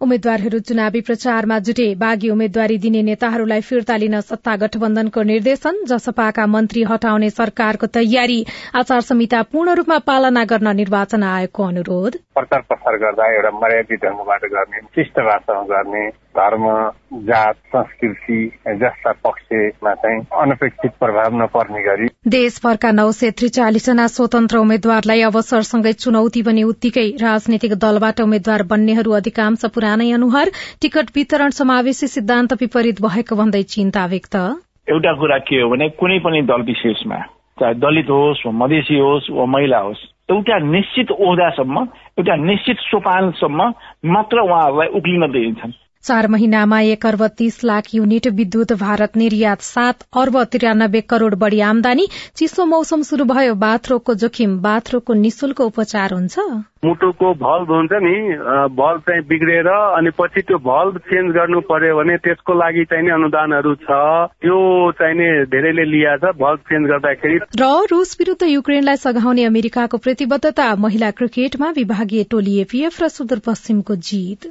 उम्मेद्वारहरू चुनावी प्रचारमा जुटे। बागी उम्मेद्वारी दिने नेताहरूलाई फिर्ता लिन सत्ता गठबन्धनको निर्देशन जसपाका मन्त्री हटाउने सरकारको तयारी आचार संहिता पूर्ण रूपमा पालना गर्न निर्वाचन आयोगको अनुरोध। प्रचार प्रसार गर्दा एउटा मर्यादित ढंगबाट गर्ने शिष्ट भाषामा गर्ने धर्म जात संस्कृति जस्ता पक्षमा चाहिँ अनपेक्षित प्रभाव नपर्ने गरी देशभरका नौ सय त्रिचालिसजना स्वतन्त्र उम्मेद्वारलाई अवसरसँगै चुनौती पनि उत्तिकै राजनीतिक दलबाट उम्मेद्वार बन्नेहरू अधिकांश पुरानै अनुहार टिकट वितरण समावेशी सिद्धान्त विपरीत भएको भन्दै चिन्ता व्यक्त। एउटा कुरा के हो भने कुनै पनि दल विशेषमा चाहे दलित होस् वा मधेसी होस् वा महिला होस् एउटा निश्चित ओहदासम्म एउटा निश्चित सोपानसम्म मात्र उहाँहरूलाई उक्लिन दिइन्छन् चार महिनामा एक अर्ब तीस लाख युनिट विद्युत भारत निर्यात सात अर्ब त्रियानब्बे करोड़ बढ़ी आमदानी चिसो मौसम शुरू भयो। बाथरोगको जोखिम बाथरोगको निशुल्क उपचार हुन्छ? मुटुको भल्भ हुन्छ नि भल्भ चाहिँ बिग्रेर अनि पछि त्यो भल्भ चेन्ज गर्नु पर्यो भने त्यसको लागि चाहिने अनुदानहरू छ। त्यो चाहिने धेरैले लिया छ भल्भ चेन्ज गर्दाखेरि। र रूस विरूद्ध युक्रेनलाई सघाउने अमेरिकाको प्रतिबद्धता महिला क्रिकेटमा विभागीय टोली एपीएफ र सुदूरपश्चिमको जीत।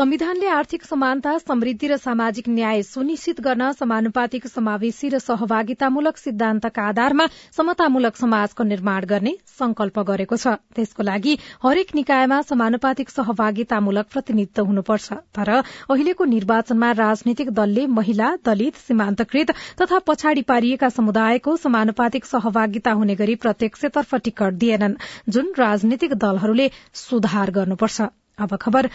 संविधानले आर्थिक समानता समृद्धि र सामाजिक न्याय सुनिश्चित गर्न समानुपातिक समावेशी र सहभागितामूलक सिद्धान्तका आधारमा समतामूलक समाजको निर्माण गर्ने संकल्प गरेको छ। त्यसको लागि हरेक निकायमा समानुपातिक सहभागितामूलक प्रतिनिधित्व हुनुपर्छ। तर अहिलेको निर्वाचनमा राजनीतिक दलले महिला दलित सीमान्तकृत तथा पछाडि पारिएका समुदायको समानुपातिक सहभागिता हुने गरी प्रत्यक्षतर्फ टिकट दिएनन् जुन राजनीतिक दलहरूले सुधार गर्नुपर्छ। अब खबर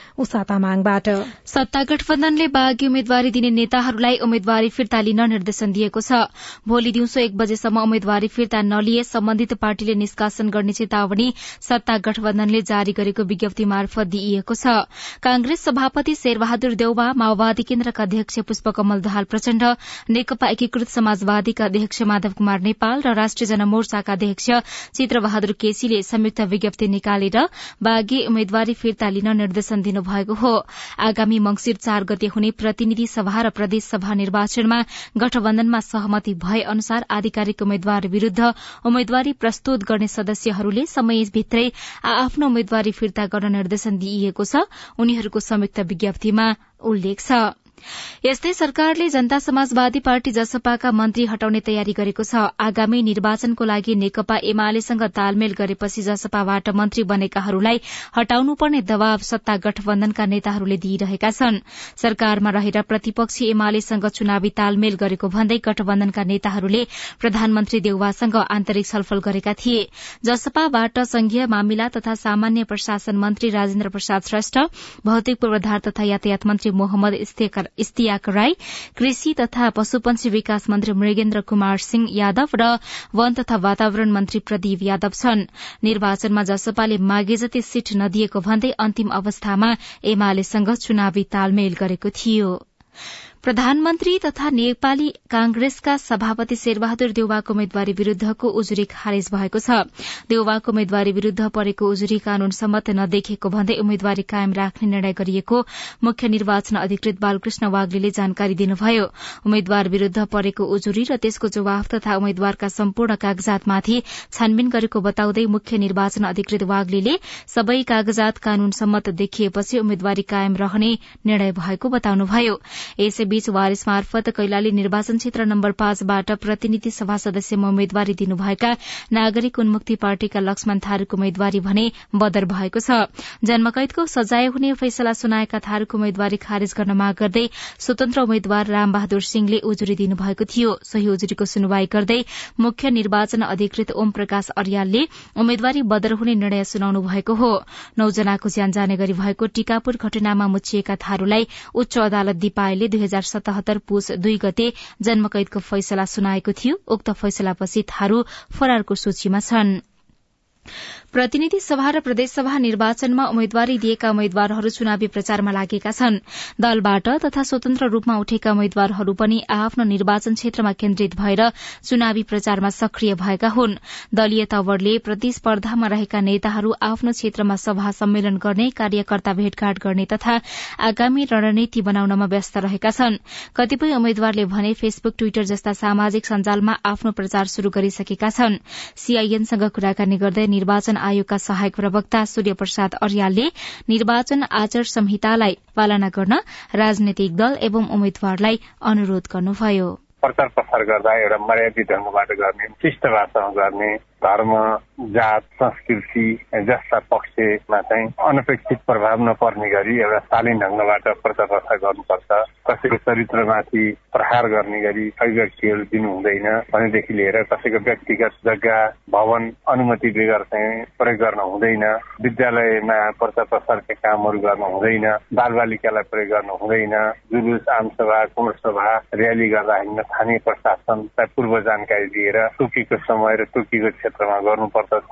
सत्ता गठबन्धनले बाघी उम्मेद्वारी दिने नेताहरूलाई उम्मेद्वारी फिर्ता लिन निर्देशन दिएको छ। भोलि दिउँसो एक बजेसम्म उम्मेद्वारी फिर्ता नलिए सम्बन्धित पार्टीले निष्कासन गर्ने चेतावनी सत्ता गठबन्धनले जारी गरेको विज्ञप्ति मार्फत दिइएको छ। कांग्रेस सभापति शेरबहादुर देउवा माओवादी केन्द्रका अध्यक्ष पुष्पकमल दाहाल प्रचण्ड नेकपा एकीकृत समाजवादीका अध्यक्ष माधव कुमार नेपाल र राष्ट्रिय जनमोर्चाका अध्यक्ष चित्रबहादुर केसीले संयुक्त विज्ञप्ति निकालेर बाघी उम्मेद्वारी फिर्ता लिन निर्देशन दिनुभएको हो। आगामी मंगिर चार गते हुने प्रतिनिधि सभा र प्रदेश सभा निर्वाचनमा गठबन्धनमा सहमति भए अनुसार आधिकारिक उम्मेद्वार विरूद्ध उम्मेद्वारी प्रस्तुत गर्ने सदस्यहरूले समयभित्रै आफ्नो उम्मेद्वारी फिर्ता गर्न निर्देशन दिइएको छ। उनीहरूको संयुक्त विज्ञप्तिमा उल्लेख छ। यस्तै सरकारले जनता समाजवादी पार्टी जसपाका मन्त्री हटाउने तयारी गरेको छ। आगामी निर्वाचनको लागि नेकपा एमालेसँग तालमेल गरेपछि जसपाबाट मन्त्री बनेकाहरूलाई हटाउनुपर्ने दबाव सत्ता गठबन्धनका नेताहरूले दिइरहेका छन्। सरकारमा रहेर प्रतिपक्षी एमालेसँग चुनावी तालमेल गरेको भन्दै गठबन्धनका नेताहरूले प्रधानमन्त्री देउवासँग आन्तरिक छलफल गरेका थिए। जसपाबाट संघीय मामिला तथा सामान्य प्रशासन मन्त्री राजेन्द्र प्रसाद श्रेष्ठ भौतिक पूर्वाधार तथा यातायात मन्त्री मोहम्मद इस्तियाक राई कृषि तथा पशुपन्छी विकास मन्त्री मृगेन्द्र कुमार सिंह यादव र वन तथा वातावरण मन्त्री प्रदीप यादव छन्। निर्वाचनमा जसपाले मागे जति सीट नदिएको भन्दै अन्तिम अवस्थामा एमालेसँग चुनावी तालमेल गरेको थियो। प्रधानमन्त्री तथा नेपाली कांग्रेसका सभापति शेरबहादुर देउवाको उम्मेद्वारी विरूद्धको उजुरी खारेज भएको छ। देउवाको उम्मेद्वारी विरूद्ध परेको उजुरी कानून सम्मत नदेखेको भन्दै उम्मेद्वारी कायम राख्ने निर्णय गरिएको मुख्य निर्वाचन अधिकृत बालकृष्ण वाग्लीले जानकारी दिनुभयो। उम्मेद्वार विरूद्ध परेको उजुरी र त्यसको जवाफ तथा उम्मेद्वारका सम्पूर्ण कागजातमाथि छानबिन गरेको बताउँदै मुख्य निर्वाचन अधिकृत वाग्लीले सबै कागजात कानून सम्मत देखिएपछि उम्मेद्वारी कायम रहने निर्णय भएको बताउनुभयो। यसैबीच वारिस मार्फत कैलाली निर्वाचन क्षेत्र नम्बर पाँचबाट प्रतिनिधि सभा सदस्यमा उम्मेद्वारी दिनुभएका नागरिक उन्मुक्ति पार्टीका लक्ष्मण थारूको उम्मेद्वारी भने बदर भएको छ। जन्मकैदको सजाय हुने फैसला सुनाएका थारूको उम्मेद्वारी खारेज गर्न माग गर्दै स्वतन्त्र उम्मेद्वार रामबहादुर सिंहले उजुरी दिनुभएको थियो। सोही उजुरीको सुनवाई गर्दै मुख्य निर्वाचन अधिकृत ओम प्रकाश अर्यालले उम्मेद्वारी बदर हुने निर्णय सुनाउनु भएको हो। नौजनाको ज्यान जाने गरी भएको टीकापुर घटनामा मुछिएका थारूलाई उच्च अदालत दिपायले दुई हजार सतहत्तर पुस दुई गते जन्मकैदको फैसला सुनाएको थियो। उक्त फैसलापछि थारू फरारको सूचीमा छन्। प्रतिनिधि सभा र प्रदेशसभा निर्वाचनमा उम्मेद्वारी दिएका उम्मेद्वारहरू चुनावी प्रचारमा लागेका छन्। दलबाट तथा स्वतन्त्र रूपमा उठेका उम्मेद्वारहरू पनि आफ्नो निर्वाचन क्षेत्रमा केन्द्रित भएर चुनावी प्रचारमा सक्रिय भएका हुन्। दलीय तवरले प्रतिस्पर्धामा रहेका नेताहरू आफ्नो क्षेत्रमा सभा सम्मेलन गर्ने कार्यकर्ता भेटघाट गर्ने तथा आगामी रणनीति बनाउनमा व्यस्त रहेका छन्। कतिपय उम्मेद्वारले भने फेसबुक ट्विटर जस्ता सामाजिक सञ्जालमा आफ्नो प्रचार शुरू गरिसकेका छन्। सीआईएनसँग कुराकानी गर्दै निर्वाचन आयोगका सहायक प्रवक्ता सूर्य प्रसाद अर्यालले निर्वाचन आचार संहितालाई पालना गर्न राजनैतिक दल एवं उम्मेद्वारलाई अनुरोध गर्नुभयो। प्रचार प्रसार गर्दा एउटा मर्यादित ढङ्गबाट गर्ने शिष्ट भाषामा गर्ने धर्म जात संस्कृति जस्ता पक्षमा चाहिँ अनपेक्षित प्रभाव नपर्ने गरी एउटा शालीन ढङ्गबाट प्रचार प्रसार गर्नुपर्छ। कसैको चरित्रमाथि प्रहार गर्ने गरी अभिव्यक्तिहरू दिनु हुँदैन भनेदेखि लिएर कसैको व्यक्तिगत जग्गा भवन अनुमति बेगर चाहिँ प्रयोग गर्न हुँदैन। विद्यालयमा प्रचार प्रसारका कामहरू गर्न हुँदैन। बालबालिकालाई प्रयोग गर्न हुँदैन। जुलुस आमसभा कुमर सभा र्याली गर्दा हिँड्न स्थानीय प्रशासनलाई पूर्व जानकारी दिएर तोकेको समय र तोकेको क्षेत्रमा गर्नुपर्दछ।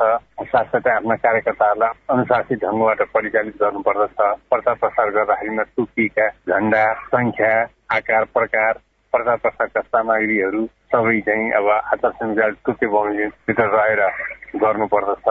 साथसाथै आफ्ना कार्यकर्ताहरूलाई अनुशासित ढङ्गबाट परिचालित गर्नुपर्दछ। प्रचार प्रसार गर्दाखेरिमा तोकिएका झण्डा संख्या आकार प्रकार प्रचार प्रसारका सामग्रीहरू सबै चाहिँ अब आचार संहिता तोके बमोजिमभित्र रहेर गर्नुपर्दछ।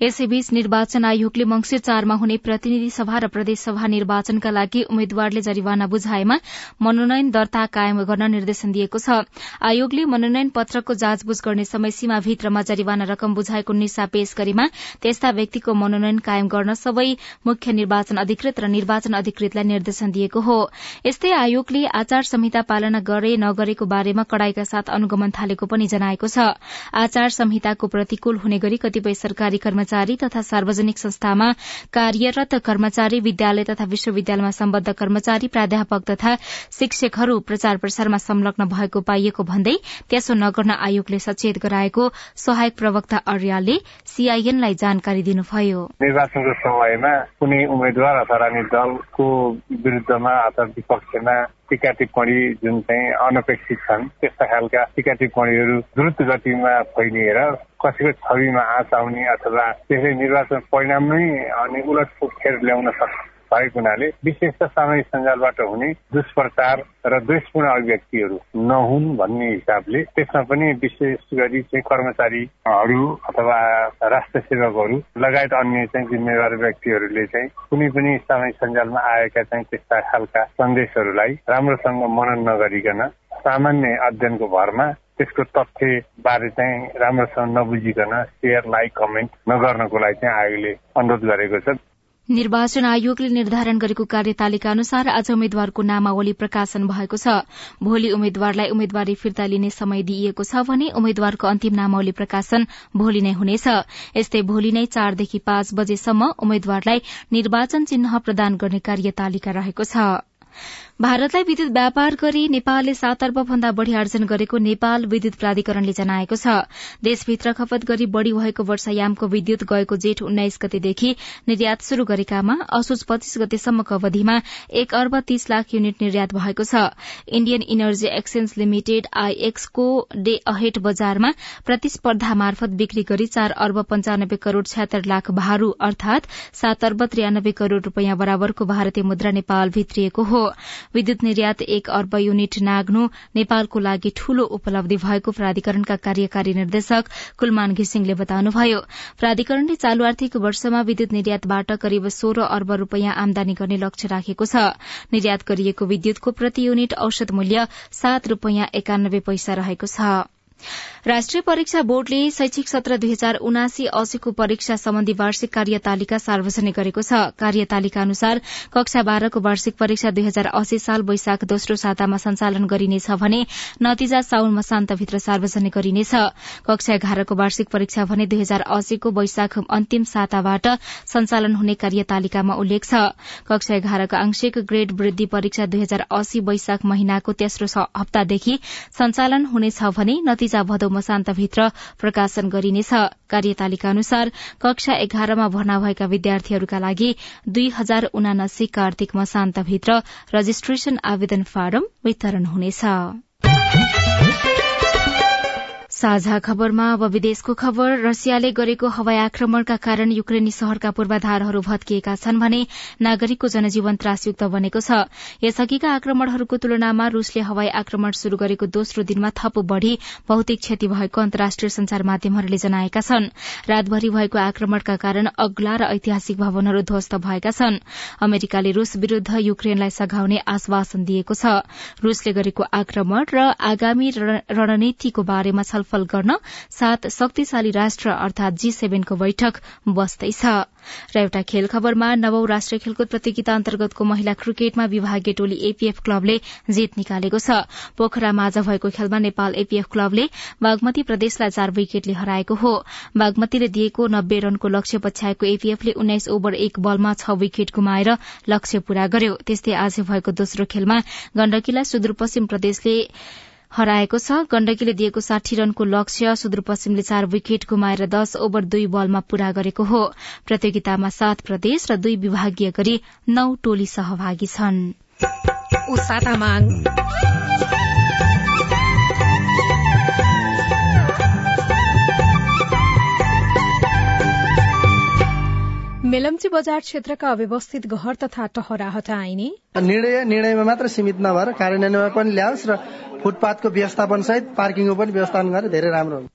यसैबीच निर्वाचन आयोगले मंगिर चारमा हुने प्रतिनिधि सभा र प्रदेशसभा निर्वाचनका लागि उम्मेद्वारले जरिवाना बुझाएमा मनोनयन दर्ता कायम गर्न निर्देशन दिएको छ। आयोगले मनोनयन पत्रको जाँचबुझ गर्ने समय सीमा भित्रमा जरिवाना रकम बुझाएको निशा पेश गरेमा त्यस्ता व्यक्तिको मनोनयन कायम गर्न सबै मुख्य निर्वाचन अधिकृत र निर्वाचन अधिकृतलाई निर्देशन दिएको हो। यस्तै आयोगले आचार संहिता पालना गरे नगरेको बारेमा कड़ाईका साथ अनुगमन थालेको पनि जनाएको छ। आचार संहिताको प्रतिकूल हुने गरी कतिपय सरकारी कर्मचारी कर्मचारी तथा सार्वजनिक संस्थामा कार्यरत कर्मचारी विद्यालय तथा विश्वविद्यालयमा सम्बद्ध कर्मचारी प्राध्यापक तथा शिक्षकहरू प्रचार प्रसारमा संलग्न भएको पाइएको भन्दै त्यसो नगर्न आयोगले सचेत गराएको सहायक प्रवक्ता अर्यालले सीआईएनलाई जानकारी दिनुभयो। निर्वाचनको समयमा कुनै उम्मेद्वार अथवा दलको विरूद्धमा अथवा विपक्षमा टिका टिप्पणी जुन चाहिँ अनपेक्षित छन् त्यस्ता खालका टिका टिप्पणीहरू द्रुत गतिमा फैलिएर कसैको छविमा आँच आउने अथवा त्यसै निर्वाचन परिणाम नै अनि उलटफुट खेर ल्याउन सक्छ। भएको हुनाले विशेष त सामाजिक सञ्जालबाट हुने दुष्प्रचार र द्वेषपूर्ण अभिव्यक्तिहरू नहुन् भन्ने हिसाबले त्यसमा पनि विशेष गरी चाहिँ कर्मचारीहरू अथवा राष्ट्र सेवकहरू लगायत अन्य चाहिँ जिम्मेवार व्यक्तिहरूले चाहिँ कुनै पनि सामाजिक सञ्जालमा आएका चाहिँ त्यस्ता खालका सन्देशहरूलाई राम्रोसँग मनन नगरिकन सामान्य अध्ययनको भरमा त्यसको तथ्य बारे चाहिँ राम्रोसँग नबुझिकन सेयर लाइक कमेन्ट नगर्नको लागि चाहिँ आयोगले अनुरोध गरेको छ। निर्वाचन आयोगले निर्धारण गरेको कार्यतालिका अनुसार आज उम्मेद्वारको नामावली प्रकाशन भएको छ। भोलि उम्मेद्वारलाई उम्मेद्वारी फिर्ता लिने समय दिइएको छ भने उम्मेद्वारको अन्तिम नामावली प्रकाशन भोलि नै हुनेछ। यस्तै भोलि नै चारदेखि पाँच बजेसम्म उम्मेद्वारलाई निर्वाचन चिन्ह प्रदान गर्ने कार्यतालिका रहेको छ। भारतलाई विद्युत व्यापार गरी नेपालले सात अर्ब भन्दा बढ़ी आर्जन गरेको नेपाल विद्युत प्राधिकरणले जनाएको छ। देशभित्र खपत गरी बढ़ी भएको वर्षायामको विद्युत गएको जेठ उन्नाइस गतेदेखि निर्यात शुरू गरेकामा असोज पच्चीस गतेसम्मको अवधिमा एक अर्ब तीस लाख युनिट निर्यात भएको छ। इण्डियन इनर्जी एक्सचेन्ज लिमिटेड आईएक्सको डे अहेड बजारमा प्रतिस्पर्धा मार्फत बिक्री गरी चार अर्ब पञ्चानब्बे करोड़ छ्यात्तर लाख भारू अर्थात सात अर्ब त्रियानब्बे करोड़ रूपियाँ बराबरको भारतीय मुद्रा नेपाल भित्रिएको हो। विद्युत निर्यात एक अर्ब युनिट नाग्नु नेपालको लागि ठूलो उपलब्धि भएको प्राधिकरणका कार्यकारी निर्देशक कुलमान घिसिङले बताउनुभयो। प्राधिकरणले चालू आर्थिक वर्षमा विद्युत निर्यातबाट करिब सोह्र अर्ब रूपियाँ आमदानी गर्ने लक्ष्य राखेको छ। निर्यात गरिएको विद्युतको प्रति युनिट औषध मूल्य सात रूपियाँ एकानब्बे पैसा रहेको छ। राष्ट्रिय परीक्षा बोर्डले शैक्षिक सत्र दुई हजार उनासी अस्सीको परीक्षा सम्बन्धी वार्षिक कार्यतालिका सार्वजनिक गरेको छ। कार्यतालिका अनुसार कक्षा बाह्रको वार्षिक परीक्षा दुई हजार अस्सी साल वैशाख दोस्रो सातामा सञ्चालन गरिनेछ भने नतिजा साउन मसान्तभित्र सार्वजनिक गरिनेछ। कक्षा एघारको वार्षिक परीक्षा भने दुई हजार अस्सीको वैशाख अन्तिम साताबाट सञ्चालन हुने कार्यतालिकामा उल्लेख छ। कक्षा एघारको आंशिक ग्रेड वृद्धि परीक्षा दुई हजार अस्सी वैशाख महिनाको तेस्रो हप्तादेखि सञ्चालन हुनेछ भने नतिजा भदौ मसान्तभित्र प्रकाशन गरिनेछ। कार्यतालिका अनुसार कक्षा एघारमा भर्ना भएका विद्यार्थीहरूका लागि दुई हजार उनासीका कार्तिक मसान्तभित्र रजिस्ट्रेशन आवेदन फारम वितरण हुनेछ। साझा खबरमा अब विदेशको खबर। रसियाले गरेको हवाई आक्रमणका कारण युक्रेनी शहरका पूर्वाधारहरू भत्किएका छन् भने नागरिकको जनजीवन त्रासयुक्त बनेको छ। यसअघिका आक्रमणहरूको तुलनामा रूसले हवाई आक्रमण शुरू गरेको दोस्रो दिनमा थप बढ़ी भौतिक क्षति भएको अन्तर्राष्ट्रिय संचार माध्यमहरूले जनाएका छन्। रातभरि भएको आक्रमणका कारण अग्ला र ऐतिहासिक भवनहरू ध्वस्त भएका छन्। अमेरिकाले रूस विरूद्ध युक्रेनलाई सघाउने आश्वासन दिएको छ। रूसले गरेको आक्रमण र आगामी रणनीतिको बारेमा छलफल छलफल गर्न सात शक्तिशाली राष्ट्र अर्थात जी सेभेनको बैठक बस्दैछ। र एउटा खेल खबरमा नवौं राष्ट्रिय खेलकुद प्रतियोगिता अन्तर्गतको महिला क्रिकेटमा विभागीय टोली एपीएफ क्लबले जित निकालेको छ। पोखरामा आज भएको खेलमा नेपाल एपीएफ क्लबले बागमती प्रदेशलाई चार विकेटले हराएको हो। बागमतीले दिएको नब्बे रनको लक्ष्य पछ्याएको एपीएफले उन्नाइस ओभर एक बलमा छ विकेट गुमाएर लक्ष्य पूरा गर्यो। त्यस्तै आज भएको दोस्रो खेलमा गण्डकीलाई सुदूरपश्चिम प्रदेशले हराएको छ। गण्डकीले दिएको साठी रनको लक्ष्य सुदूरपश्चिमले चार विकेट गुमाएर दश ओभर दुई बलमा पूरा गरेको हो। प्रतियोगितामा सात प्रदेश र दुई विभागीय गरी नौ टोली सहभागी छन्। मेलम्ची बजार क्षेत्रका अव्यवस्थित घर तथा टहरा हटाइने निर्णय निर्णयमा मात्र सीमित नभएर कार्यान्वयनमा पनि ल्याओस् र फुटपाथको व्यवस्थापन सहित पार्किङको पनि व्यवस्थापन गरेर धेरै राम्रो हुन्छ।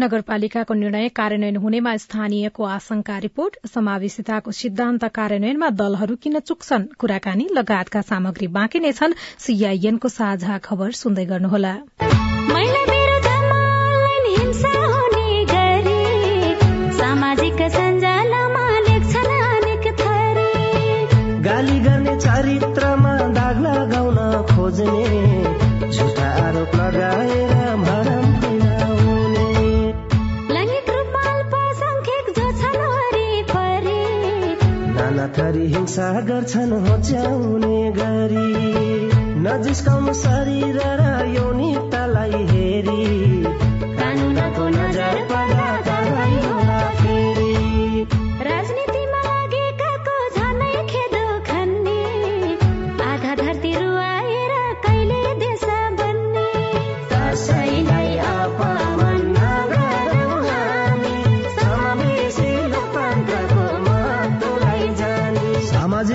नगरपालिकाको निर्णय कार्यान्वयन हुनेमा स्थानीयको आशंका रिपोर्ट समावेशिताको सिद्धान्त कार्यान्वयनमा दलहरू किन चुक्छन् कुराकानी लगायतका सामग्री बाँकी नै छन् सीआईएनको साझा खबर सुन्दै गर्नुहोला। चरित्रमा दाग लगाउन खोज्ने झुटा आरोप लगाएर भरम नाना थरी हिंसा गर्छन् होच्याउने गरी। नजिस्काउनु शरीर र यौनिकतालाई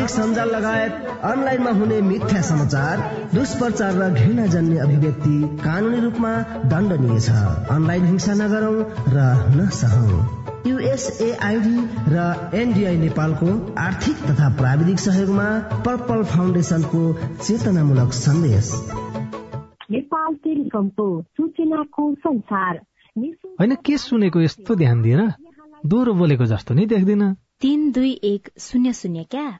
सामाजिक सञ्जाल लगायत अनलाइनमा हुने मिथ्या समाचार दुष्प्रचार र घृणा जन्य अभिव्यक्ति कानूनी रूपमा दण्डनीय छ। अनलाइन हिंसा नगरौं र नसहौं। युएसएआईडी र एनडीआई नेपालको आर्थिक तथा प्राविधिक सहयोगमा पर्पल फाउन्डेशनको चेतनामूलक सन्देश। नेपाल टेलिकमको सूचनाको संसार। होइन के सुनेको यस्तो ध्यान दिएर दोहोरो बोलेको जस्तो नि देख्दिन। तीन दुई एक शून्य शून्य क्या?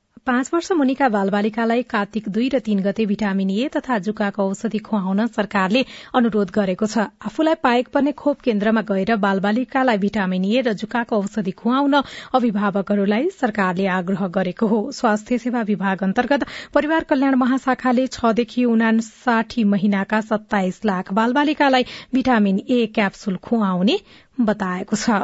पाँच वर्ष मुनिका बालबालिकालाई कार्तिक दुई र तीन गते भिटामिन ए तथा जुकाको औषधि खुवाउन सरकारले अनुरोध गरेको छ। आफूलाई पाएक पर्ने खोप केन्द्रमा गएर बालबालिकालाई भिटामिन ए र जुकाको औषधि खुवाउन अभिभावकहरूलाई सरकारले आग्रह गरेको हो। स्वास्थ्य सेवा विभाग अन्तर्गत परिवार कल्याण महाशाखाले छदेखि उनासाठी महिनाका सत्ताइस लाख बालबालिकालाई भिटामिन ए क्याप्सूल खुवाउने बताएको छ।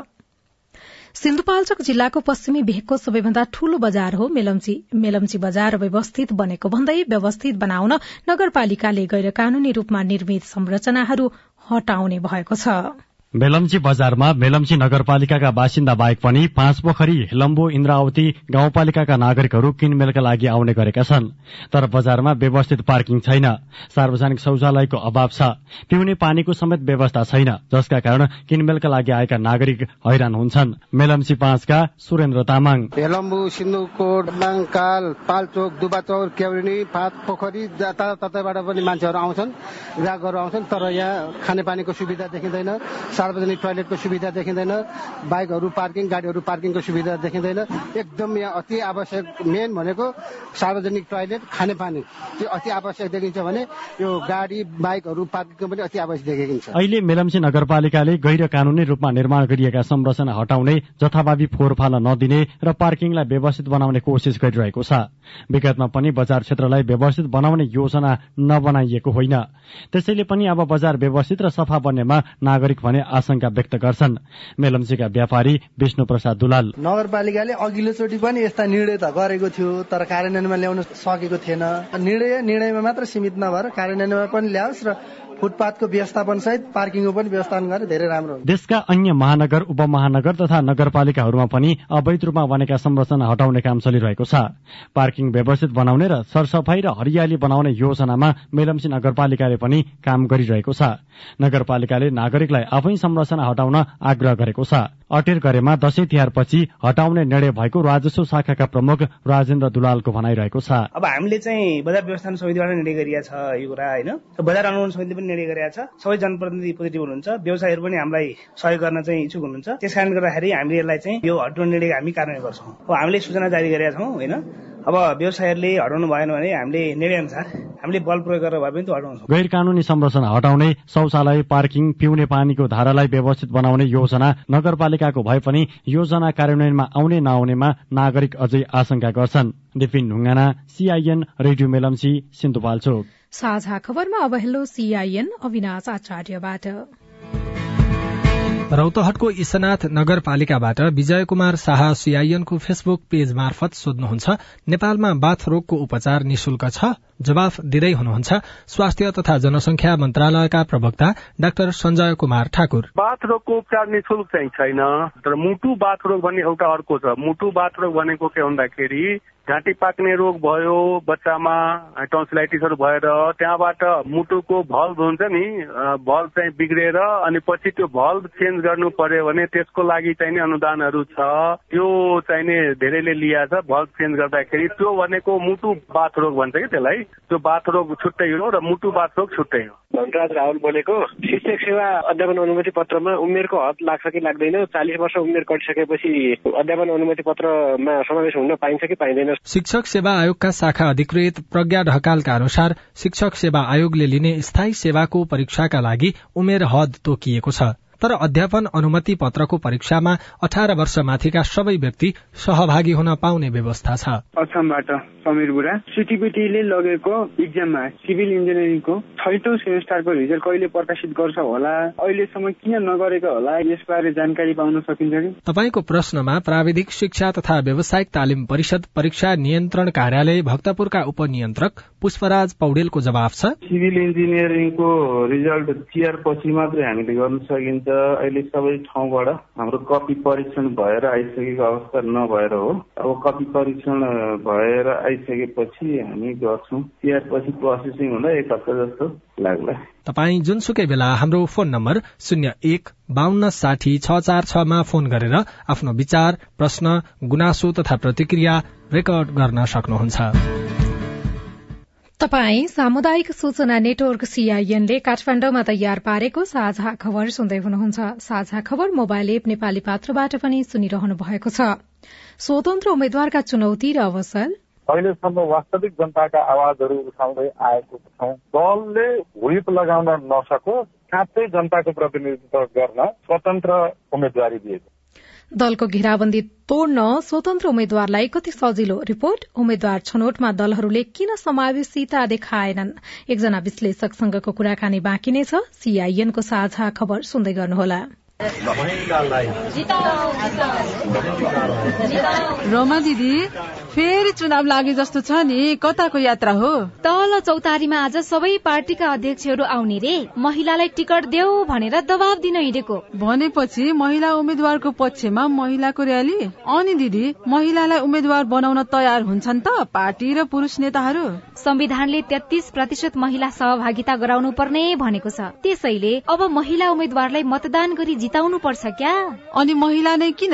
सिन्धुपाल्चोक जिल्लाको पश्चिमी भेगको सबैभन्दा ठूलो बजार हो। मेलम्ची मेलम्ची बजार व्यवस्थित बनेको भन्दै व्यवस्थित बनाउन नगरपालिकाले गैर कानूनी रूपमा निर्मित संरचनाहरू हटाउने भएको छ। मेलम्ची बजारमा मेलम्ची नगरपालिकाका बासिन्दा बाहेक पनि पाँच पोखरी लम्बु इन्द्रावती गाउँपालिकाका नागरिकहरू किनमेलका लागि आउने गरेका छन्। तर बजारमा व्यवस्थित पार्किङ छैन। सार्वजनिक शौचालयको अभाव छ। पिउने पानीको समेत व्यवस्था छैन। जसका कारण किनमेलका लागि आएका नागरिक हैरान हुन्छन्। मेलम्ची पाँचका सुरेन्द्र तामाङ। हेलम्बु सिन्धुकोट माङकाल पाल्चोक दुबाचौर केवरिनी पाँच पोखरी ततैबाट पनि मान्छेहरू आउँछन् ग्राहकहरू आउँछन् तर यहाँ खानेपानीको सुविधा देखिँदैन। सार्वजनिक टोयलेटको सुविधा देखिँदैन बाइकहरू पार्किङ गाडीहरू पार्किङको सुविधा देखिँदैन। एकदम यहाँ अति आवश्यक मेन भनेको सार्वजनिक टोयलेट खानेपानी। त्यो अति आवश्यक देखिन्छ भने यो गाडी बाइकहरू पार्किङको पनि अति आवश्यक देखिन्छ। अहिले मेलम्ची नगरपालिकाले गैर कानूनी रूपमा निर्माण गरिएका संरचना हटाउने जथाभावी फोहोर नदिने र पार्किङलाई व्यवस्थित बनाउने कोसिस गरिरहेको छ। विगतमा पनि बजार क्षेत्रलाई व्यवस्थित बनाउने योजना नबनाइएको होइन। त्यसैले पनि अब बजार व्यवस्थित र सफा बन्नेमा नागरिक भने आशंका व्यक्त गर्छन्। मेलम्चीका व्यापारी विष्णु प्रसाद दुलाल। नगरपालिकाले अघिल्लोचोटि पनि यस्ता निर्णय त गरेको थियो तर कार्यान्वयनमा ल्याउन सकेको थिएन। निर्णय निर्णयमा मात्र सीमित नभएर कार्यान्वयनमा पनि ल्याओस् र फुटपाथको व्यवस्थापन सहित पार्किङको पनि व्यवस्थापन गरे धेरै राम्रो हुन्छ। देशका अन्य महानगर उपमहानगर तथा नगरपालिकाहरूमा पनि अवैध रूपमा बनेका संरचना हटाउने काम चलिरहेको छ। पार्किङ व्यवस्थित बनाउने र सरसफाई र हरियाली बनाउने योजनामा मेलम्ची नगरपालिकाले पनि काम गरिरहेको छ। नगरपालिकाले नागरिकलाई आफै संरचना हटाउन आग्रह गरेको छ। अटेर गरेमा दशैं तिहारपछि हटाउने निर्णय भएको राजस्व शाखाका प्रमुख राजेन्द्र दुलालको भनाइरहेको छ। अब हामीले चाहिँ बजार व्यवस्थापन समितिबाट निर्णय गरिएको छ यो कुरा होइन? बजार अनुमोदन समिति पनि निर्णय गरेका छ। सबै जनप्रतिनिधि पोजिटिभ हुनुहुन्छ। व्यवसायहरू पनि हामीलाई सहयोग गर्न चाहिँ इच्छुक हुनुहुन्छ। त्यस कारणले गर्दाखेरि हामीले यसलाई चाहिँ यो हटाउने निर्णय हामी कार्यान्वयन गर्छौँ। अब हामीले सूचना जारी गरेका छौँ होइन? अब व्यवसायहरूले हटाउनु भएन भने हामीले निर्णय अनुसार हामीले बल प्रयोग गरेर भए पनि त्यो हटाउँछौँ। गैर कानूनी संरचना हटाउने शौचालय पार्किङ पिउने पानीको धारालाई व्यवस्थित बनाउने योजना नगरपालिकाको भए पनि योजना कार्यान्वयनमा आउने नआउनेमा नागरिक अझै आशंका गर्छन्। विपिन ढुङ्गाना सीआईएन रेडियो मेलम्ची सिन्धुपाल्चोक साझा खबरमा अब हेलो सीआईएन अविनाश आचार्यबाट। रौतहटको ईशनाथ नगरपालिकाबाट विजय कुमार शाह सीआईएनको फेसबुक पेज मार्फत सोध्नुहुन्छ नेपालमा बाथ रोगको उपचार निशुल्क छ? जवाफ दिँदै हुनुहुन्छ स्वास्थ्य तथा जनसंख्या मन्त्रालयका प्रवक्ता डाक्टर सञ्जय कुमार ठाकुर। बाथ रोगको उपचार निशुल्क चाहिँ छैन तर मुटु बाथ रोग भन्ने एउटा अर्को छ। मुटु बाथ रोग भनेको के भन्दाखेरि घाँटी पाक्ने रोग भयो बच्चामा टन्सिलाइटिसहरू भएर त्यहाँबाट मुटुको भल्भ हुन्छ नि भल्भ चाहिँ बिग्रेर अनि पछि त्यो भल्भ चेन्ज गर्नु पर्यो भने त्यसको लागि चाहिने अनुदानहरू छ। त्यो चाहिने धेरैले लिएको छ भल्भ चेन्ज गर्दाखेरि। त्यो भनेको मुटु बाथ रोग भन्छ कि त्यसलाई? त्यो बाथ रोग छुट्टै हो र मुटु बाथ रोग छुट्टै हो। धनराज राहुल बोलेको शिक्षक सेवा अध्यापन अनुमति पत्रमा उमेरको हद लाग्छ कि लाग्दैन? चालिस वर्ष उमेर कटिसकेपछि अध्यापन अनुमति पत्रमा समावेश हुन पाइन्छ कि पाइँदैन? शिक्षक सेवा आयोगका शाखा अधिकृत प्रज्ञा ढकालका अनुसार शिक्षक सेवा आयोगले लिने स्थायी सेवाको परीक्षाका लागि उमेर हद तोकिएको छ। तर अध्यापन अनुमति पत्रको परीक्षामा अठार वर्ष माथिका सबै व्यक्ति सहभागी हुन पाउने व्यवस्था छ। असमबाट समीर बुढा सिटिपिटीले लगेको इक्जाममा सिभिल इन्जिनियरिङको छैटौँ सेमेस्टरको रिजल्ट कहिले प्रकाशित गर्छ होला? अहिलेसम्म किन नगरेको होला? यसबारे जानकारी पाउन सकिन्छ कि? तपाईँको प्रश्नमा प्राविधिक शिक्षा तथा व्यावसायिक तालिम परिषद परीक्षा नियन्त्रण कार्यालय भक्तपुरका उपनियन्त्रक पुष्पराज पौडेलको जवाब छ। सिभिल इन्जिनियरिङको रिजल्ट तिहार पछि मात्रै हामीले गर्न सकिन्छ। अहिले सबै ठाउँबाट हाम्रो कपी परीक्षण भएर आइसकेको अवस्था नभएर हो। अब कपी परीक्षण भएर आइसकेपछि हामी गर्छौँ। तिहार पछि प्रोसेसिङ हुँदा एक हप्ता जस्तो लाग्ला। तपाईँ जुनसुकै बेला हाम्रो फोन नम्बर शून्य एक बान्न साठी छ चार छमा फोन गरेर आफ्नो विचार प्रश्न गुनासो तथा प्रतिक्रिया रेकर्ड गर्न सक्नुहुन्छ। तपाई सामुदायिक सूचना नेटवर्क सीआईएनले काठमाण्डुमा तयार पारेको साझा खबर सुन्दै हुनुहुन्छ। साझा खबर मोबाइल एप नेपाली पात्रबाट पनि सुनिरहनु भएको छ। स्वतन्त्र उम्मेद्वारका चुनौती र अवसर? अहिलेसम्म वास्तविक जनताका आवाजहरू उठाउँदै आएको छौँ। दलले व्हिप लगाउन नसकोस् साँच्चै जनताको प्रतिनिधित्व गर्न स्वतन्त्र उम्मेदवारी दिएको। दलको घेराबन्दी तोड्न स्वतन्त्र उम्मेद्वारलाई कति सजिलो रिपोर्ट? उम्मेद्वार छनौटमा दलहरूले किन समावेशिता देखाएनन्? एकजना विश्लेषकसँगको कुराकानी बाँकी नै छ। सीआईएनको साझा खबर सुन्दै गर्नुहोला। रोमा दिदी फेरि चुनाव लागे जस्तो छ नि कताको यात्रा हो? तल चौतारीमा आज सबै पार्टीका अध्यक्षहरू आउने रे। महिलालाई टिकट देऊ भनेर दबाब दिन हिँडेको। भनेपछि महिला उम्मेद्वारको पक्षमा महिलाको र्याली अनि दिदी महिलालाई उम्मेद्वार बनाउन तयार हुन्छन् त पार्टी र पुरुष नेताहरू? संविधानले तेत्तीस प्रतिशत महिला सहभागिता गराउनु पर्ने भनेको छ। त्यसैले अब महिला उम्मेद्वारलाई मतदान गरी जिताउनु पर्छ क्या? अनि महिला नै किन?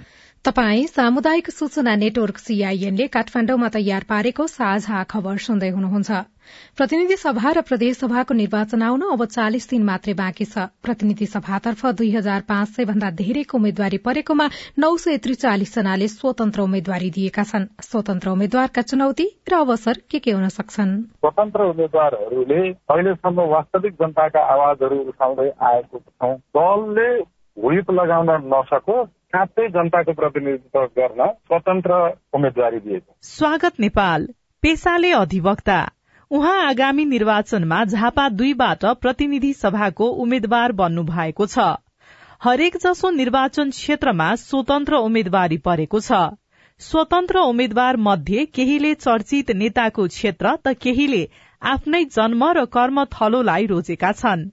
तपाई सामुदायिक सूचना नेटवर्क सीआईएनले काठमाण्डुमा तयार पारेको साझा खबर सुन्दै हुनुहुन्छ। प्रतिनिधि सभा र प्रदेश सभाको निर्वाचन आउन अब चालिस दिन मात्रै बाँकी छ। प्रतिनिधि सभातर्फ दुई हजार पाँच सय भन्दा धेरैको उम्मेद्वारी परेकोमा नौ सय त्रिचालिस जनाले स्वतन्त्र उम्मेद्वारी दिएका छन्। स्वतन्त्र उम्मेद्वारका चुनौती र अवसर के के हुन सक्छन्? स्वतन्त्र उम्मेद्वारहरूले अहिलेसम्म वास्तविक जनताका आवाजहरू उठाउँदै आएको छौँ। दलले व्हिप लगाउन नसकोस्। साँच्चै जनताको प्रतिनिधित्व गर्न स्वतन्त्र उम्मेदवारी दिएको। स्वागत नेपाल पेसाले अधिवक्ता। उहाँ आगामी निर्वाचनमा झापा दुईबाट प्रतिनिधि सभाको उम्मेद्वार बन्नु भएको छ। हरेक जसो निर्वाचन क्षेत्रमा स्वतन्त्र उम्मेद्वारी परेको छ। स्वतन्त्र उम्मेद्वार मध्ये केहीले चर्चित नेताको क्षेत्र त केहीले आफ्नै जन्म र कर्म थलोलाई रोजेका छन्।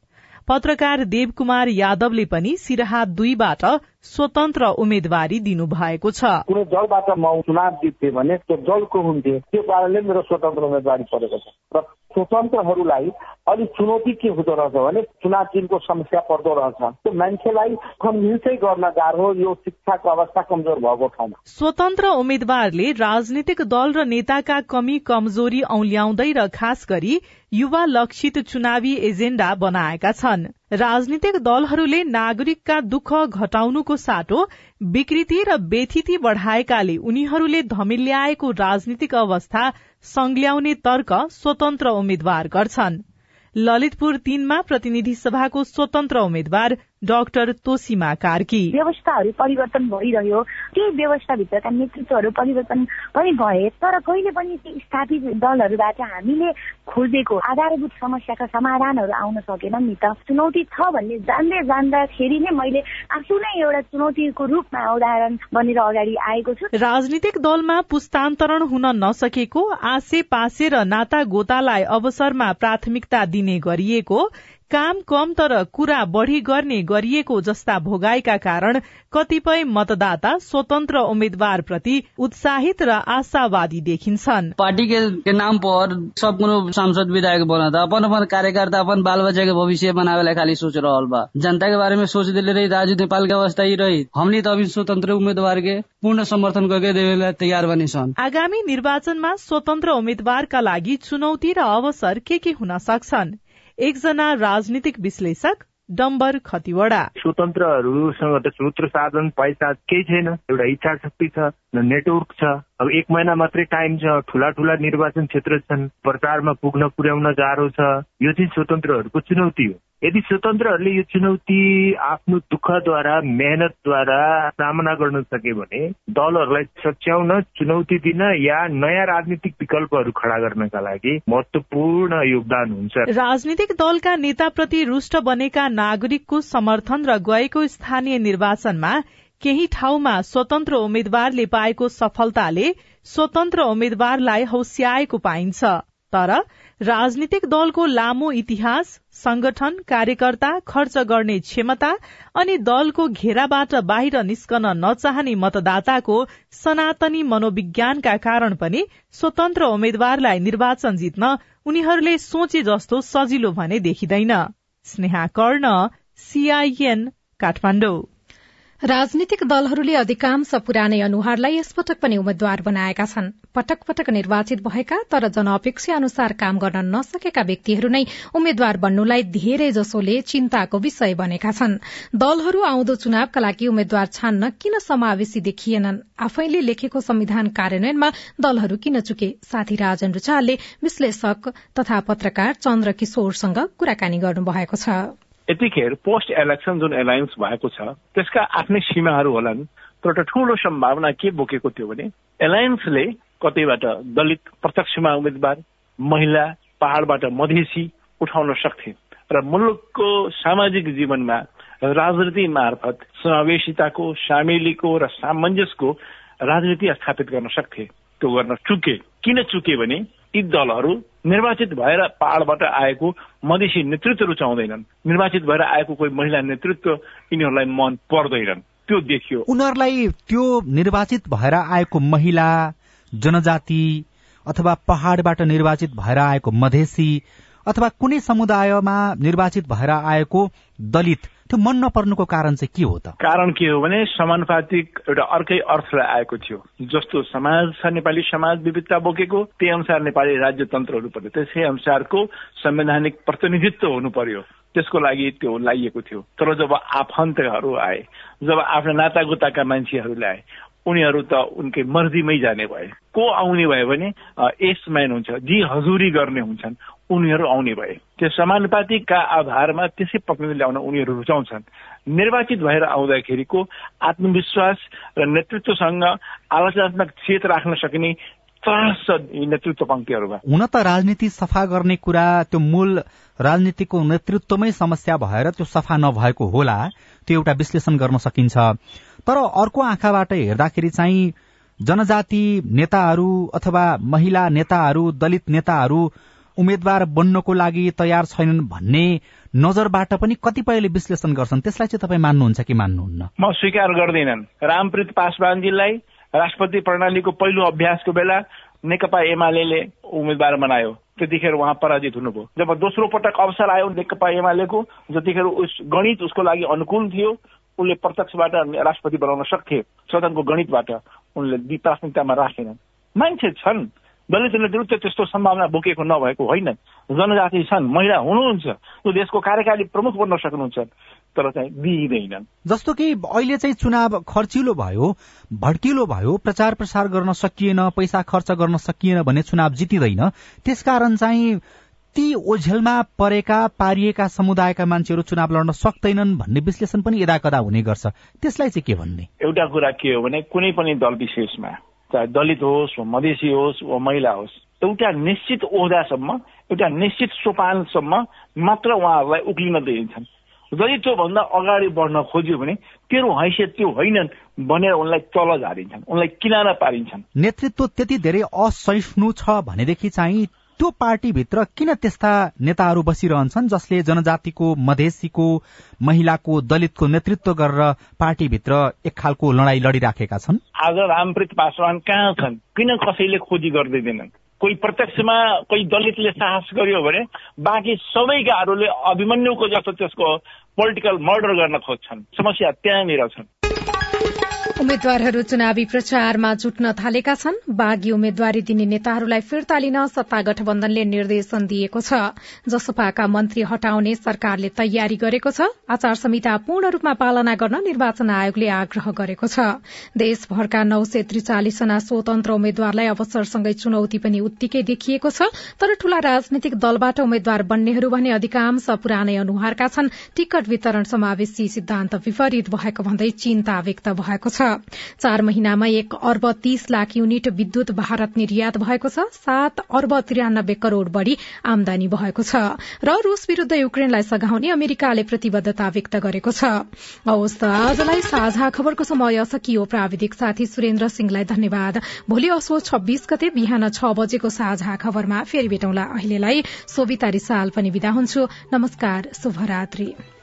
पत्रकार देवकुमार यादवले पनि सिराहा दुईबाट स्वतन्त्र उम्मेद्वारी दिनु भएको छ। कुनै दलबाट म चुनाव जित्थे भने त्यो दलको हुन्थे त्यो कारणले मेरो स्वतन्त्र उम्मेद्वारी परेको छ। र स्वतन्त्रहरूलाई अलिक चुनौती के हुँदो रहेछ भने चुनाव चिनको समस्या पर्दो रहेछ। त्यो मान्छेलाई कन्भिन्सै गर्न गाह्रो यो शिक्षाको अवस्था कमजोर भएको ठाउँमा। स्वतन्त्र उम्मेद्वारले राजनीतिक दल र नेताका कमी कमजोरी औल्याउँदै र खास गरी युवा लक्षित चुनावी एजेण्डा बनाएका छन्। राजनीतिक दलहरूले नागरिकका दुःख घटाउनुको साटो विकृति र बेथिति बढ़ाएकाले उनीहरूले धमिल्याएको राजनीतिक अवस्था संग्ल्याउने तर्क स्वतन्त्र उम्मेद्वार गर्छन्। ललितपुर तीनमा प्रतिनिधि सभाको स्वतन्त्र उम्मेद्वार डाक्टर तोसिमा कार्की। व्यवस्थाहरू परिवर्तन भइरह्यो। त्यही व्यवस्थाभित्रका नेतृत्वहरू परिवर्तन पनि भए तर कहिले पनि ती स्थापित दलहरूबाट हामीले खोजेको आधारभूत समस्याका समाधानहरू आउन सकेन नि त। चुनौती छ भन्ने जान्दै जान्दाखेरि नै मैले आफू नै एउटा चुनौतीको रूपमा उदाहरण बनेर अगाडि आएको छु। राजनीतिक दलमा पुस्तान्तरण हुन नसकेको आसे पासे र नाता गोतालाई अवसरमा प्राथमिकता दिने गरिएको काम कम तर कुरा बढ़ी गर्ने गरिएको जस्ता भोगाईका कारण कतिपय मतदाता स्वतन्त्र उम्मेद्वार प्रति उत्साहित र आशावादी देखिन्छन्। पार्टी के, के नाम पर सब कुनो सांसद विधायक बना था अपन अपन कार्यकर्ता अपन बाल बच्चा के भविष्य बनावे खाली सोच रहल बा। जनता के बारे में सोच दिले रही राजू नेपाल के अवस्था ही रही। हमने तो अभी स्वतन्त्र उम्मेद्वार के पूर्ण समर्थन करके देवे तयार बनी छन् आगामी निर्वाचनमा स्वतन्त्र उम्मेद्वारका लागि चुनौती र अवसर के के हुन सक्छन्? एकजना राजनीतिक विश्लेषक डम्बर खतिवड़ा। स्वतन्त्रहरूसँग त सूत्र साधन पैसा केही छैन। एउटा इच्छा शक्ति छ नेटवर्क छ अब एक महिना मात्रै टाइम छ ठुला ठुला निर्वाचन क्षेत्र छन् प्रचारमा पुग्न पुर्याउन गाह्रो छ। यो चाहिँ स्वतन्त्रहरूको चुनौती हो। यदि स्वतन्त्रहरूले यो चुनौती आफ्नो दुःखद्वारा मेहनतद्वारा सामना गर्न सके भने दलहरूलाई सच्याउन चुनौती दिन या नयाँ राजनीतिक विकल्पहरू खडा गर्नका लागि महत्वपूर्ण योगदान हुन्छ। राजनीतिक दलका नेताप्रति रुष्ट बनेका नागरिकको समर्थन र गएको स्थानीय निर्वाचनमा केही ठाउँमा स्वतन्त्र उम्मेद्वारले पाएको सफलताले स्वतन्त्र उम्मेद्वारलाई हौस्याएको पाइन्छ। तर राजनीतिक दलको लामो इतिहास संगठन कार्यकर्ता खर्च गर्ने क्षमता अनि दलको घेराबाट बाहिर निस्कन नचाहने मतदाताको सनातनी मनोविज्ञानका कारण पनि स्वतन्त्र उम्मेद्वारलाई निर्वाचन जित्न उनीहरूले सोचे जस्तो सजिलो भने देखिँदैन। स्नेहा कर्ण सीआईएन काठमाडौँ। राजनीतिक दलहरूले अधिकांश पुरानै अनुहारलाई यसपटक पनि उम्मेद्वार बनाएका छन्। पटक पटक निर्वाचित भएका तर जनअपेक्षा अनुसार काम गर्न नसकेका व्यक्तिहरू नै उम्मेद्वार बन्नुलाई धेरै जसोले चिन्ताको विषय बनेका छन्। दलहरू आउँदो चुनावका लागि उम्मेद्वार छान्न किन समावेशी देखिएनन्? आफैले लेखेको संविधान कार्यान्वयनमा दलहरू किन चुके? साथी राजन रुचालले विश्लेषक तथा पत्रकार चन्द्र किशोरसँग कुराकानी गर्नुभएको छ। यतिखेर पोस्ट इलेक्सन जुन एलायन्स भएको छ त्यसका आफ्नै सीमाहरू होलान् तर एउटा ठूलो सम्भावना के बोकेको थियो भने एलायन्सले कतैबाट दलित प्रत्यक्षमा उम्मेद्वार महिला पहाड़बाट मधेसी उठाउन सक्थे र मुलुकको सामाजिक जीवनमा राजनीति मार्फत समावेशिताको सामेलीको र सामञ्जसको राजनीति स्थापित गर्न सक्थे। त्यो गर्न चुके। किन चुके भने यी दलहरू निर्वाचित भएर पहाड़बाट आएको मधेसी नेतृत्व रुचाउँदैनन्। निर्वाचित भएर आएको कोही महिला नेतृत्व यिनीहरूलाई मन पर्दैनन्। त्यो देखियो। उनीहरूलाई त्यो निर्वाचित भएर आएको महिला जनजाति अथवा पहाड़बाट निर्वाचित भएर आएको मधेसी अथवा कुनै समुदायमा निर्वाचित भएर आएको दलित त्यो मन नपर्नुको कारण चाहिँ के हो त? कारण के हो भने समानुपातिक एउटा अर्कै अर्थलाई आएको थियो। जस्तो समाज छ नेपाली समाज विविधता बोकेको त्यही अनुसार नेपाली राज्य तन्त्रहरू पर्यो त्यसै अनुसारको संवैधानिक प्रतिनिधित्व हुनु पर्यो। त्यसको लागि त्यो लाइएको थियो। तर जब आफन्तहरू आए जब आफ्ना नातागोताका मान्छेहरूले आए उनीहरू त उनकै मर्जीमै जाने भए। को आउने भयो भने एसम्यान हुन्छ जी हजुरी गर्ने हुन्छन्। उनीहरू आउने भए। त्यो समानुपातिकका आधारमा त्यसै प्रतिनिधि ल्याउन उनीहरू रुचाउँछन्। निर्वाचित भएर आउँदाखेरिको आत्मविश्वास र नेतृत्वसँग आलोचनात्मक चेत राख्न सकिने नेतृत्व पङ्क्तिहरूमा। हुन त राजनीति सफा गर्ने कुरा त्यो मूल राजनीतिको नेतृत्वमै समस्या भएर त्यो सफा नभएको होला त्यो एउटा विश्लेषण गर्न सकिन्छ। तर अर्को आँखाबाट हेर्दाखेरि चाहिँ जनजाति नेताहरू अथवा महिला नेताहरू दलित नेताहरू उम्मेद्वार बन्नको लागि तयार छैनन् भन्ने नजरबाट पनि कतिपयले विश्लेषण गर्छन्। त्यसलाई चाहिँ तपाईँ मान्नुहुन्छ कि मान्नुहुन्न? म स्वीकार गर्दिनन्। रामप्रीत पासवानजीलाई राष्ट्रपति प्रणालीको पहिलो अभ्यासको बेला नेकपा एमाले उम्मेद्वार बनायो। त्यतिखेर उहाँ पराजित हुनुभयो। जब दोस्रो पटक अवसर आयो नेकपा एमालेको जतिखेर उस गणित उसको लागि अनुकूल थियो उनले प्रत्यक्षबाट राष्ट्रपति बनाउन सक्थे। सदनको गणितबाट उनले प्राथमिकतामा राखेनन्। मान्छे छन्। दलित नेतृत्व त्यस्तो सम्भावना बोकेको नभएको होइन। जनजाति छन् महिला हुनुहुन्छ त्यो देशको कार्यकारी प्रमुख बन्न सक्नुहुन्छ तर चाहिँ दिइँदैनन् जस्तो कि अहिले चाहिँ चुनाव खर्चिलो भयो भड्किलो भयो प्रचार प्रसार गर्न सकिएन पैसा खर्च गर्न सकिएन भने चुनाव जितिँदैन त्यसकारण चाहिँ ती ओझेलमा परेका पारिएका समुदायका मान्छेहरू चुनाव लड्न सक्दैनन् भन्ने विश्लेषण पनि यदा कदा हुने गर्छ। त्यसलाई चाहिँ के भन्ने? एउटा कुरा के हो भने कुनै पनि दल विशेषमा चाहे दलित होस् वा मधेसी होस् वा महिला होस् एउटा निश्चित ओहदासम्म एउटा निश्चित सोपानसम्म मात्र उहाँहरूलाई उक्लिन दिइन्छन् यदि त्योभन्दा अगाडि बढ्न खोज्यो भने तेरो हैसियत त्यो होइनन् भनेर उनलाई तल झारिन्छन् उनलाई किनारा पारिन्छन्। नेतृत्व त्यति धेरै असहिष्णु छ भनेदेखि चाहिँ त्यो पार्टीभित्र किन त्यस्ता नेताहरू बसिरहन्छन् जसले जनजातिको मधेसीको महिलाको दलितको नेतृत्व गरेर पार्टीभित्र एक खालको लडाई लडिराखेका छन्? आज रामप्रीत पासवान कहाँ छन्? किन कसैले खोजी गर्दैनन् कोही प्रत्यक्षमा कोही दलितले साहस गर्यो भने बाँकी सबैकाहरूले अभिमन्युको जस्तो त्यसको पोलिटिकल मर्डर गर्न खोज्छन्। समस्या त्यहाँनिर छन्। उम्मेद्वारहरू चुनावी प्रचारमा जुट्न थालेका छन्। बागी उम्मेद्वारी दिने नेताहरूलाई फिर्ता लिन सत्ता गठबन्धनले निर्देशन दिएको छ। जसपाका मन्त्री हटाउने सरकारले तयारी गरेको छ। आचार संहिता पूर्ण रूपमा पालना गर्न निर्वाचन आयोगले आग्रह गरेको छ। देशभरका नौ सय त्रिचालिस जना स्वतन्त्र उम्मेद्वारलाई अवसरसँगै चुनौती पनि उत्तिकै देखिएको छ। तर ठूला राजनैतिक दलबाट उम्मेद्वार बन्नेहरू भने अधिकांश पुरानै अनुहारका छन्। टिकट वितरण समावेशी सिद्धान्त विपरीत भएको भन्दै चिन्ता व्यक्त भएको छ। चार महिनामा एक अर्ब तीस लाख युनिट विद्युत भारत निर्यात भएको छ। सात अर्ब त्रियानब्बे करोड़ बढ़ी आमदानी भएको छ र रूस विरूद्ध युक्रेनलाई सघाउने अमेरिकाले प्रतिबद्धता व्यक्त गरेको छ। आजलाई साझा खबरको समय सकियो। प्राविधिक साथी सुरेन्द्र सिंहलाई धन्यवाद। भोलि असो छब्बीस गते बिहान छ बजेको साझा खबरमा फेरि भेटौँला अहिलेलाई। सोभिता रिसाल पनि विदा हुन्छु। नमस्कार शुभरात्री।